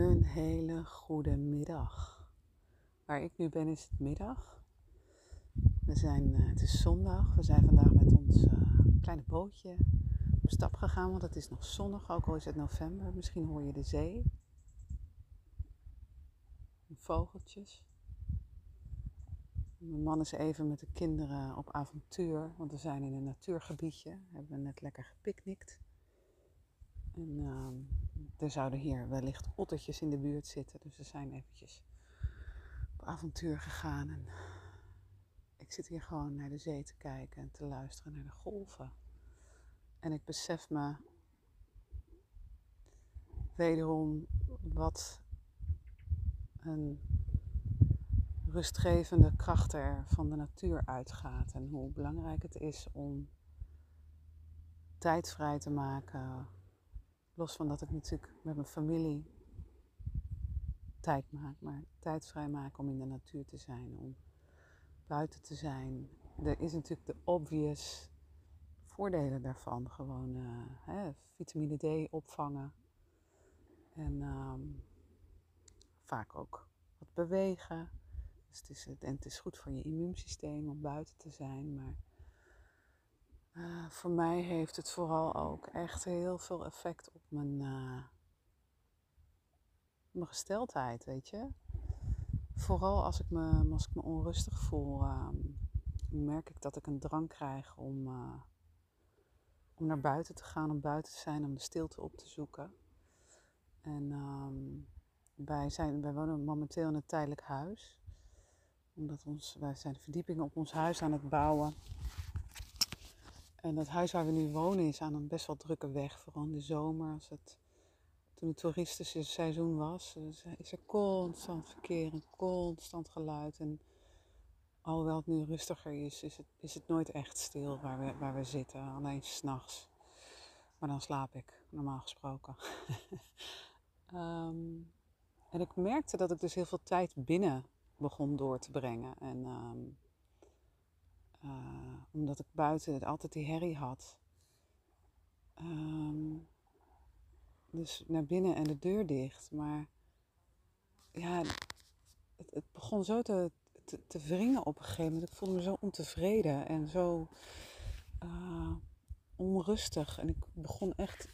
Een hele goede middag. Waar ik nu ben is het middag. We zijn, uh, het is zondag. We zijn vandaag met ons uh, kleine bootje op stap gegaan, want het is nog zonnig, ook al is het november. Misschien hoor je de zee. Vogeltjes. Mijn man is even met de kinderen op avontuur, want we zijn in een natuurgebiedje. We hebben net lekker gepicnict. En uh, er zouden hier wellicht ottertjes in de buurt zitten, dus we zijn eventjes op avontuur gegaan. En ik zit hier gewoon naar de zee te kijken en te luisteren naar de golven. En ik besef me wederom wat een rustgevende kracht er van de natuur uitgaat. En hoe belangrijk het is om tijd vrij te maken. Los van dat ik natuurlijk met mijn familie tijd maak, maar tijd vrij maken om in de natuur te zijn, om buiten te zijn. Er is natuurlijk de obvious voordelen daarvan. Gewoon uh, hè, vitamine D opvangen. En um, vaak ook wat bewegen. Dus het is, en het is goed voor je immuunsysteem om buiten te zijn. Maar uh, voor mij heeft het vooral ook echt heel veel effect op mijn, uh, mijn gesteldheid, weet je. Vooral als ik me, als ik me onrustig voel, uh, merk ik dat ik een drang krijg om, uh, om naar buiten te gaan, om buiten te zijn, om de stilte op te zoeken. En um, wij, zijn, wij wonen momenteel in een tijdelijk huis omdat ons, wij zijn de verdiepingen op ons huis aan het bouwen. En het huis waar we nu wonen is aan een best wel drukke weg. Vooral in de zomer, als het, toen het toeristische seizoen was, is er constant verkeer en constant geluid. En alhoewel het nu rustiger is, is het, is het nooit echt stil waar we, waar we zitten. Alleen s'nachts. Maar dan slaap ik, normaal gesproken. um, en ik merkte dat ik dus heel veel tijd binnen begon door te brengen. En um, omdat ik buiten altijd die herrie had. Um, dus naar binnen en de deur dicht. Maar ja, het, het begon zo te, te, te, wringen op een gegeven moment. Ik voelde me zo ontevreden en zo uh, onrustig. En ik begon echt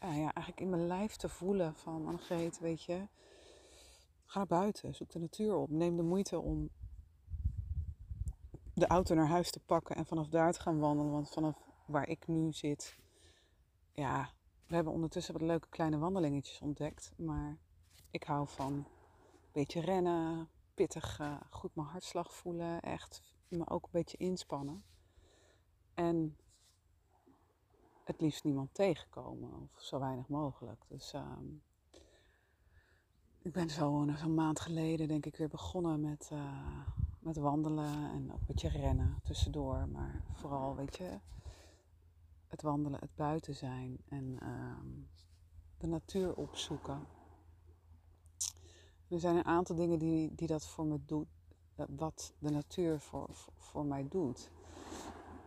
ja, ja, eigenlijk in mijn lijf te voelen van Annegreet, weet je Ga naar buiten, zoek de natuur op. Neem de moeite om de auto naar huis te pakken en vanaf daar te gaan wandelen. Want vanaf waar ik nu zit, ja, we hebben ondertussen wat leuke kleine wandelingetjes ontdekt. Maar ik hou van een beetje rennen, pittig, uh, goed mijn hartslag voelen. Echt me ook een beetje inspannen. En het liefst niemand tegenkomen, of zo weinig mogelijk. Dus uh, ik ben zo een maand geleden denk ik weer begonnen met, uh, met wandelen en ook een beetje rennen tussendoor. Maar vooral, weet je, het wandelen, het buiten zijn en uh, de natuur opzoeken. Er zijn een aantal dingen die, die dat voor me doet, wat de natuur voor, voor, mij doet.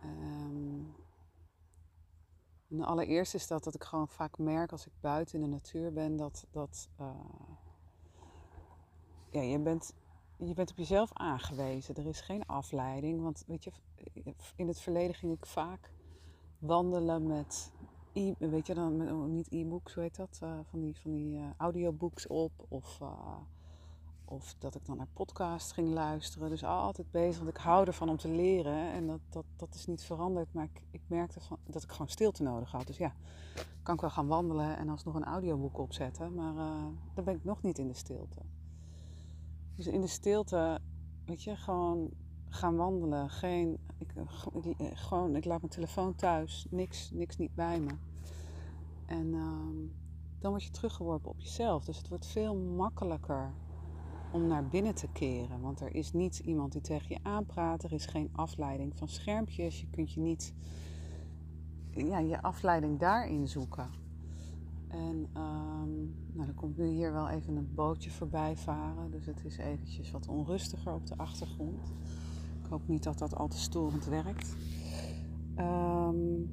Um, en allereerst is dat dat ik gewoon vaak merk als ik buiten in de natuur ben dat, dat uh, ja, je bent, je bent op jezelf aangewezen. Er is geen afleiding. Want weet je, in het verleden ging ik vaak wandelen met, e weet je dan, met, oh, niet e-books, hoe heet dat? Uh, van die, van die uh, audiobooks op. Of, uh, of dat ik dan naar podcast ging luisteren. Dus altijd bezig, want ik hou ervan om te leren. En dat, dat, dat is niet veranderd. Maar ik, ik merkte van, dat ik gewoon stilte nodig had. Dus ja, kan ik wel gaan wandelen en alsnog een audioboek opzetten. Maar dan ben ik nog niet in de stilte. Dus in de stilte, weet je, gewoon gaan wandelen. Geen, ik, gewoon, ik laat mijn telefoon thuis, niks, niks niet bij me. En um, dan word je teruggeworpen op jezelf. Dus het wordt veel makkelijker om naar binnen te keren. Want er is niet iemand die tegen je aanpraat. Er is geen afleiding van schermpjes. Je kunt je niet ja, je afleiding daarin zoeken. En um, nou, er komt nu hier wel even een bootje voorbij varen. Dus het is eventjes wat onrustiger op de achtergrond. Ik hoop niet dat dat al te storend werkt. Um,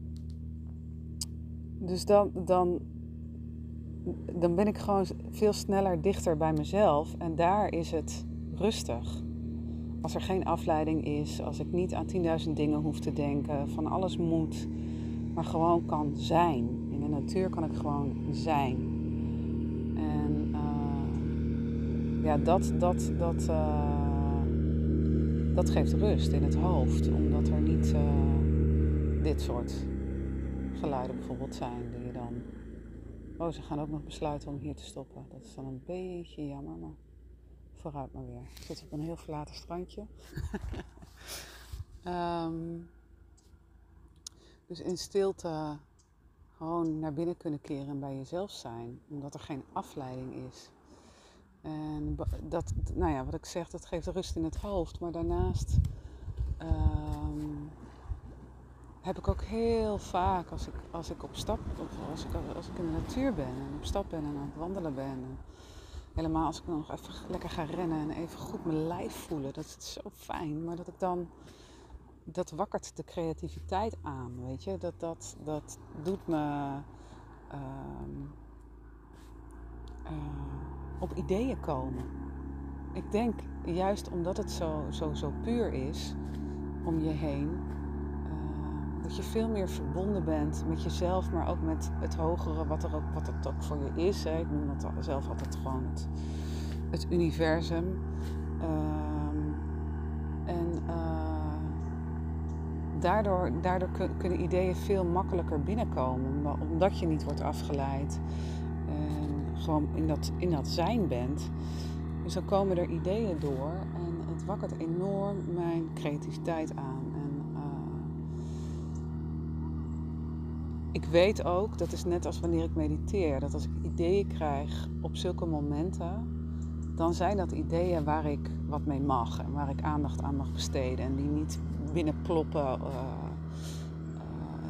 dus dan, dan dan ben ik gewoon veel sneller dichter bij mezelf en daar is het rustig. Als er geen afleiding is, als ik niet aan 10.000 dingen hoef te denken, van alles moet, maar gewoon kan zijn. In de natuur kan ik gewoon zijn. En uh, ja, dat, dat, dat, uh, dat geeft rust in het hoofd, omdat er niet uh, dit soort geluiden bijvoorbeeld zijn die je dan. Oh, ze gaan ook nog besluiten om hier te stoppen. Dat is dan een beetje jammer, maar vooruit maar weer. Ik zit op een heel verlaten strandje. um, dus in stilte gewoon naar binnen kunnen keren en bij jezelf zijn, omdat er geen afleiding is. En dat, nou ja, wat ik zeg, dat geeft rust in het hoofd. Maar daarnaast um, heb ik ook heel vaak, als ik, als ik op stap, of als ik, als ik in de natuur ben en op stap ben en aan het wandelen ben. En helemaal als ik nog even lekker ga rennen en even goed mijn lijf voelen. Dat is zo fijn. Maar dat ik dan dat wakkert de creativiteit aan, weet je. Dat, dat, dat doet me uh, uh, op ideeën komen. Ik denk juist omdat het zo, zo, zo puur is om je heen, uh, dat je veel meer verbonden bent met jezelf, maar ook met het hogere, wat, er ook, wat het ook voor je is. Hè. Ik noem dat zelf altijd gewoon het, universum. Ehm, daardoor, daardoor kunnen ideeën veel makkelijker binnenkomen, omdat je niet wordt afgeleid en gewoon in dat, in dat zijn bent. Dus dan komen er ideeën door en het wakkert enorm mijn creativiteit aan. En, uh, ik weet ook, dat is net als wanneer ik mediteer, dat als ik ideeën krijg op zulke momenten, dan zijn dat ideeën waar ik wat mee mag en waar ik aandacht aan mag besteden en die niet binnenploppen, uh,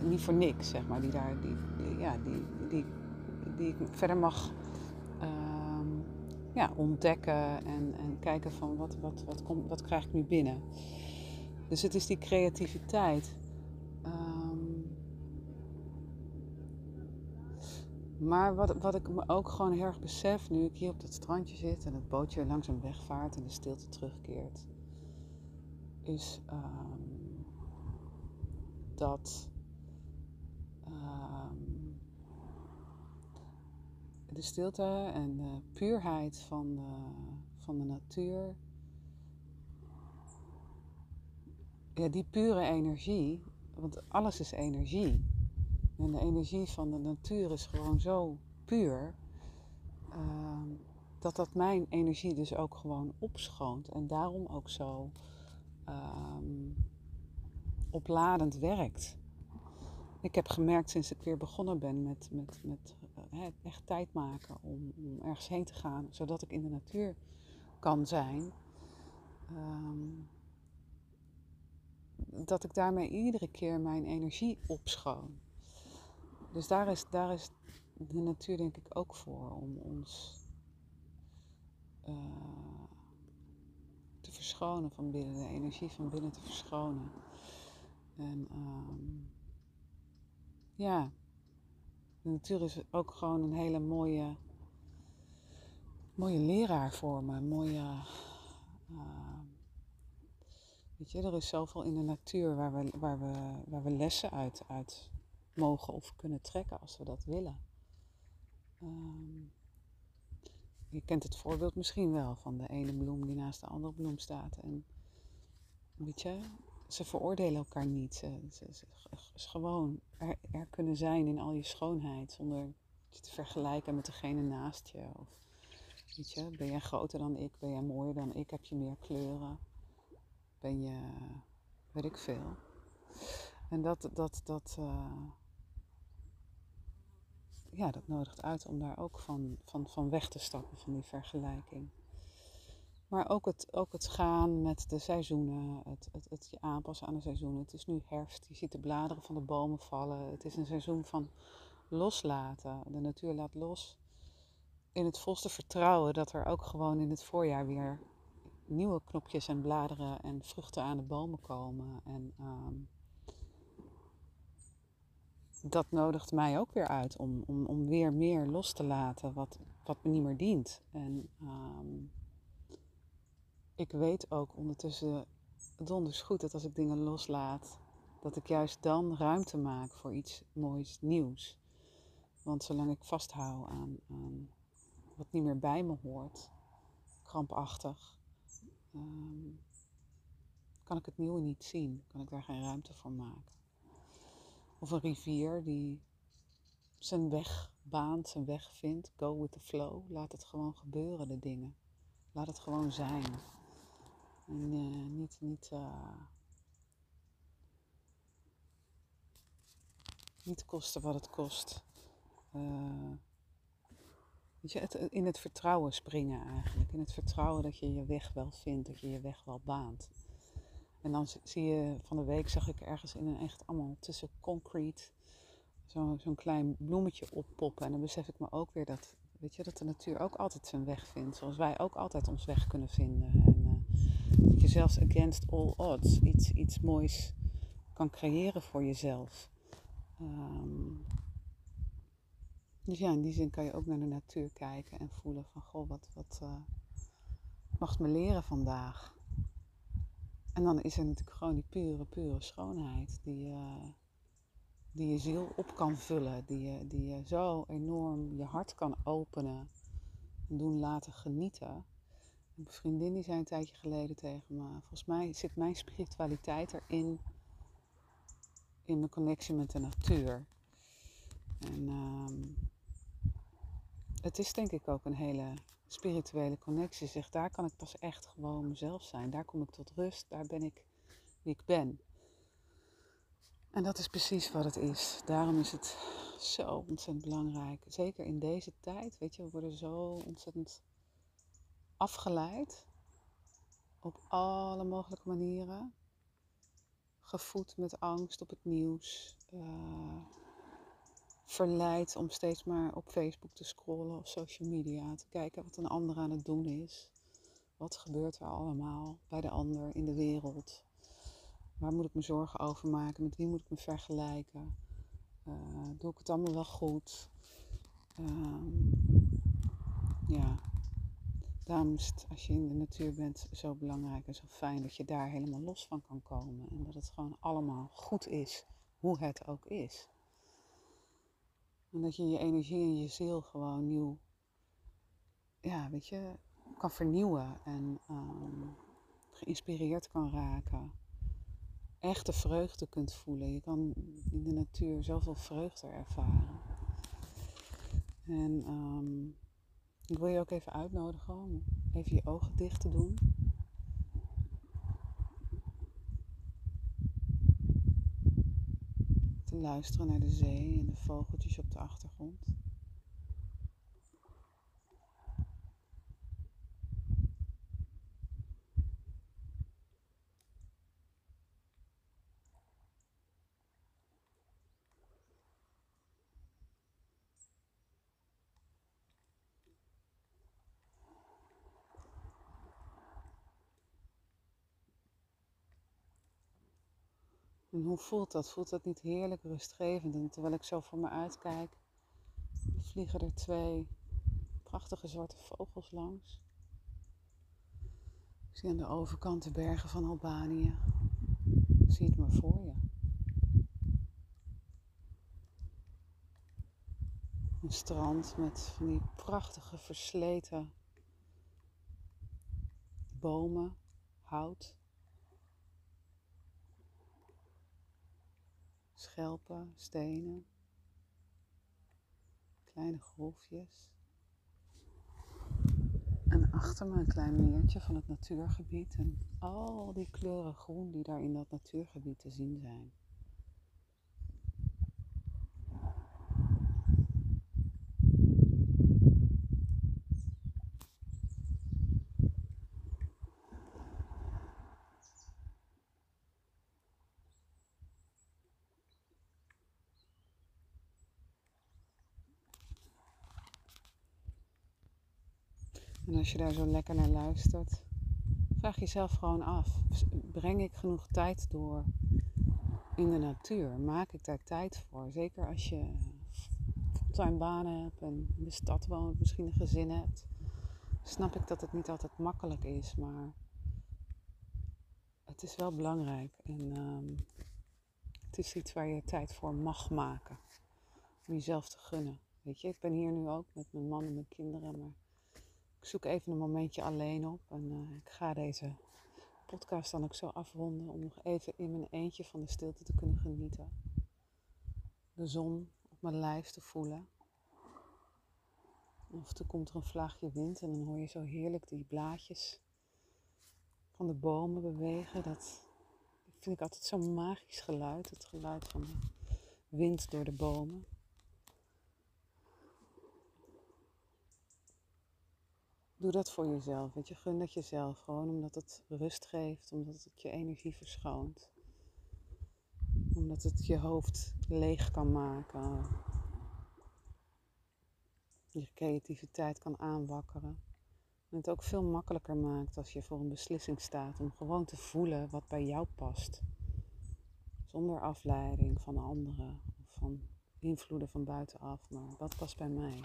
niet voor niks, zeg maar, die, daar, die, ja, die, die, die ik verder mag uh, ja, ontdekken en, en kijken van wat, wat, wat, komt, wat krijg ik nu binnen. Dus het is die creativiteit. Um, maar wat, wat ik me ook gewoon heel erg besef nu ik hier op dat strandje zit en het bootje langzaam wegvaart en de stilte terugkeert, is um, dat um, de stilte en de puurheid van de, van de natuur, ja, die pure energie, want alles is energie. En de energie van de natuur is gewoon zo puur. Uh, dat dat mijn energie dus ook gewoon opschoont. En daarom ook zo um, opladend werkt. Ik heb gemerkt sinds ik weer begonnen ben met, met, met uh, echt tijd maken om, om, ergens heen te gaan, zodat ik in de natuur kan zijn. Um, dat ik daarmee iedere keer mijn energie opschoon. Dus daar is, daar is de natuur denk ik ook voor om ons uh, te verschonen van binnen, de energie van binnen te verschonen. En um, ja, de natuur is ook gewoon een hele mooie, mooie leraar voor me. Mooie, uh, weet je, er is zoveel in de natuur waar we, waar we, waar we lessen uit, uit mogen of kunnen trekken als we dat willen. Um, je kent het voorbeeld misschien wel van de ene bloem die naast de andere bloem staat. En weet je, ze veroordelen elkaar niet. Ze, ze, ze, gewoon er, er, kunnen zijn in al je schoonheid zonder je te vergelijken met degene naast je. Of, weet je, ben jij groter dan ik? Ben jij mooier dan ik? Heb je meer kleuren? Ben je, weet ik veel. En dat, dat, dat, uh, ja, dat nodigt uit om daar ook van, van, van weg te stappen, van die vergelijking. Maar ook het, ook het gaan met de seizoenen, het, het, het je aanpassen aan de seizoenen. Het is nu herfst, je ziet de bladeren van de bomen vallen. Het is een seizoen van loslaten. De natuur laat los. In het volste vertrouwen dat er ook gewoon in het voorjaar weer nieuwe knopjes en bladeren en vruchten aan de bomen komen. En um, dat nodigt mij ook weer uit om, om, om weer meer los te laten wat, wat me niet meer dient. En ehm, ik weet ook ondertussen donders goed dat als ik dingen loslaat, dat ik juist dan ruimte maak voor iets moois nieuws. Want zolang ik vasthoud aan, aan wat niet meer bij me hoort, krampachtig, ehm, kan ik het nieuwe niet zien. Kan ik daar geen ruimte voor maken. Of een rivier die zijn weg baant, zijn weg vindt. Go with the flow. Laat het gewoon gebeuren, de dingen. Laat het gewoon zijn. En niet, niet, uh, niet kosten wat het kost. Uh, weet je, het, in het vertrouwen springen eigenlijk. In het vertrouwen dat je je weg wel vindt, dat je je weg wel baant. En dan zie je, van de week zag ik ergens in een echt allemaal tussen concrete zo'n zo klein bloemetje oppoppen. En dan besef ik me ook weer dat, weet je, dat de natuur ook altijd zijn weg vindt. Zoals wij ook altijd ons weg kunnen vinden. En dat je zelfs against all odds iets, iets moois kan creëren voor jezelf. Um, dus ja, in die zin kan je ook naar de natuur kijken en voelen van, goh, wat, wat uh, mag het me leren vandaag? En dan is er natuurlijk gewoon die pure, pure schoonheid die, uh, die je ziel op kan vullen. Die die je zo enorm je hart kan openen en doen laten genieten. Een vriendin die zei een tijdje geleden tegen me, volgens mij zit mijn spiritualiteit erin, in mijn connectie met de natuur. En um, het is denk ik ook een hele spirituele connectie. Zeg, daar kan ik pas echt gewoon mezelf zijn. Daar kom ik tot rust. Daar ben ik wie ik ben. En dat is precies wat het is. Daarom is het zo ontzettend belangrijk. Zeker in deze tijd, weet je, we worden zo ontzettend afgeleid. Op alle mogelijke manieren. Gevoed met angst op het nieuws. Uh, verleid om steeds maar op Facebook te scrollen of social media. Te kijken wat een ander aan het doen is. Wat gebeurt er allemaal bij de ander in de wereld? Waar moet ik me zorgen over maken? Met wie moet ik me vergelijken? Uh, doe ik het allemaal wel goed? Um, ja, daarom is als je in de natuur bent zo belangrijk en zo fijn dat je daar helemaal los van kan komen. En dat het gewoon allemaal goed is, hoe het ook is. En dat je je energie en je ziel gewoon nieuw, ja, weet je, kan vernieuwen en um, geïnspireerd kan raken. Echte vreugde kunt voelen. Je kan in de natuur zoveel vreugde ervaren. En um, ik wil je ook even uitnodigen om even je ogen dicht te doen. luisteren naar de zee en de vogeltjes op de achtergrond. En hoe voelt dat? Voelt dat niet heerlijk rustgevend? En terwijl ik zo voor me uitkijk, vliegen er twee prachtige zwarte vogels langs. Ik zie aan de overkant de bergen van Albanië. Zie het maar voor je. Een strand met van die prachtige versleten bomen, hout. Schelpen, stenen, kleine golfjes. En achter me een klein meertje van het natuurgebied en al die kleuren groen die daar in dat natuurgebied te zien zijn. En als je daar zo lekker naar luistert, vraag jezelf gewoon af: breng ik genoeg tijd door in de natuur maak ik daar tijd voor. Zeker als je fulltime banen hebt en in de stad woont, misschien een gezin hebt. Snap ik dat het niet altijd makkelijk is, maar het is wel belangrijk. En ehm, het is iets waar je tijd voor mag maken. Om jezelf te gunnen. Weet je, ik ben hier nu ook met mijn man en mijn kinderen, maar zoek even een momentje alleen op. En uh, ik ga deze podcast dan ook zo afronden om nog even in mijn eentje van de stilte te kunnen genieten. De zon op mijn lijf te voelen. Of er komt er een vlaagje wind en dan hoor je zo heerlijk die blaadjes van de bomen bewegen. Dat vind ik altijd zo'n magisch geluid. Het geluid van de wind door de bomen. Doe dat voor jezelf. Weet je, gun dat jezelf. Gewoon omdat het rust geeft, omdat het je energie verschoont. Omdat het je hoofd leeg kan maken. Je creativiteit kan aanwakkeren. En het ook veel makkelijker maakt als je voor een beslissing staat om gewoon te voelen wat bij jou past. Zonder afleiding van anderen of van invloeden van buitenaf, maar wat past bij mij?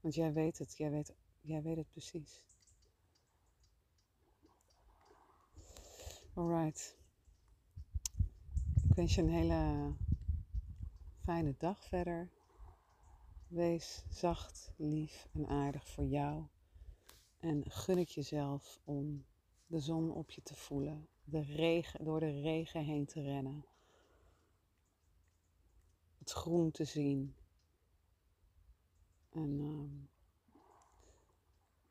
Want jij weet het, jij weet, jij weet het precies. Alright. Ik wens je een hele fijne dag verder. Wees zacht, lief en aardig voor jou. En gun het jezelf om de zon op je te voelen, de regen, door de regen heen te rennen, het groen te zien, en um,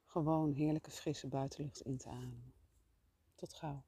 gewoon heerlijke frisse buitenlucht in te ademen. Tot gauw.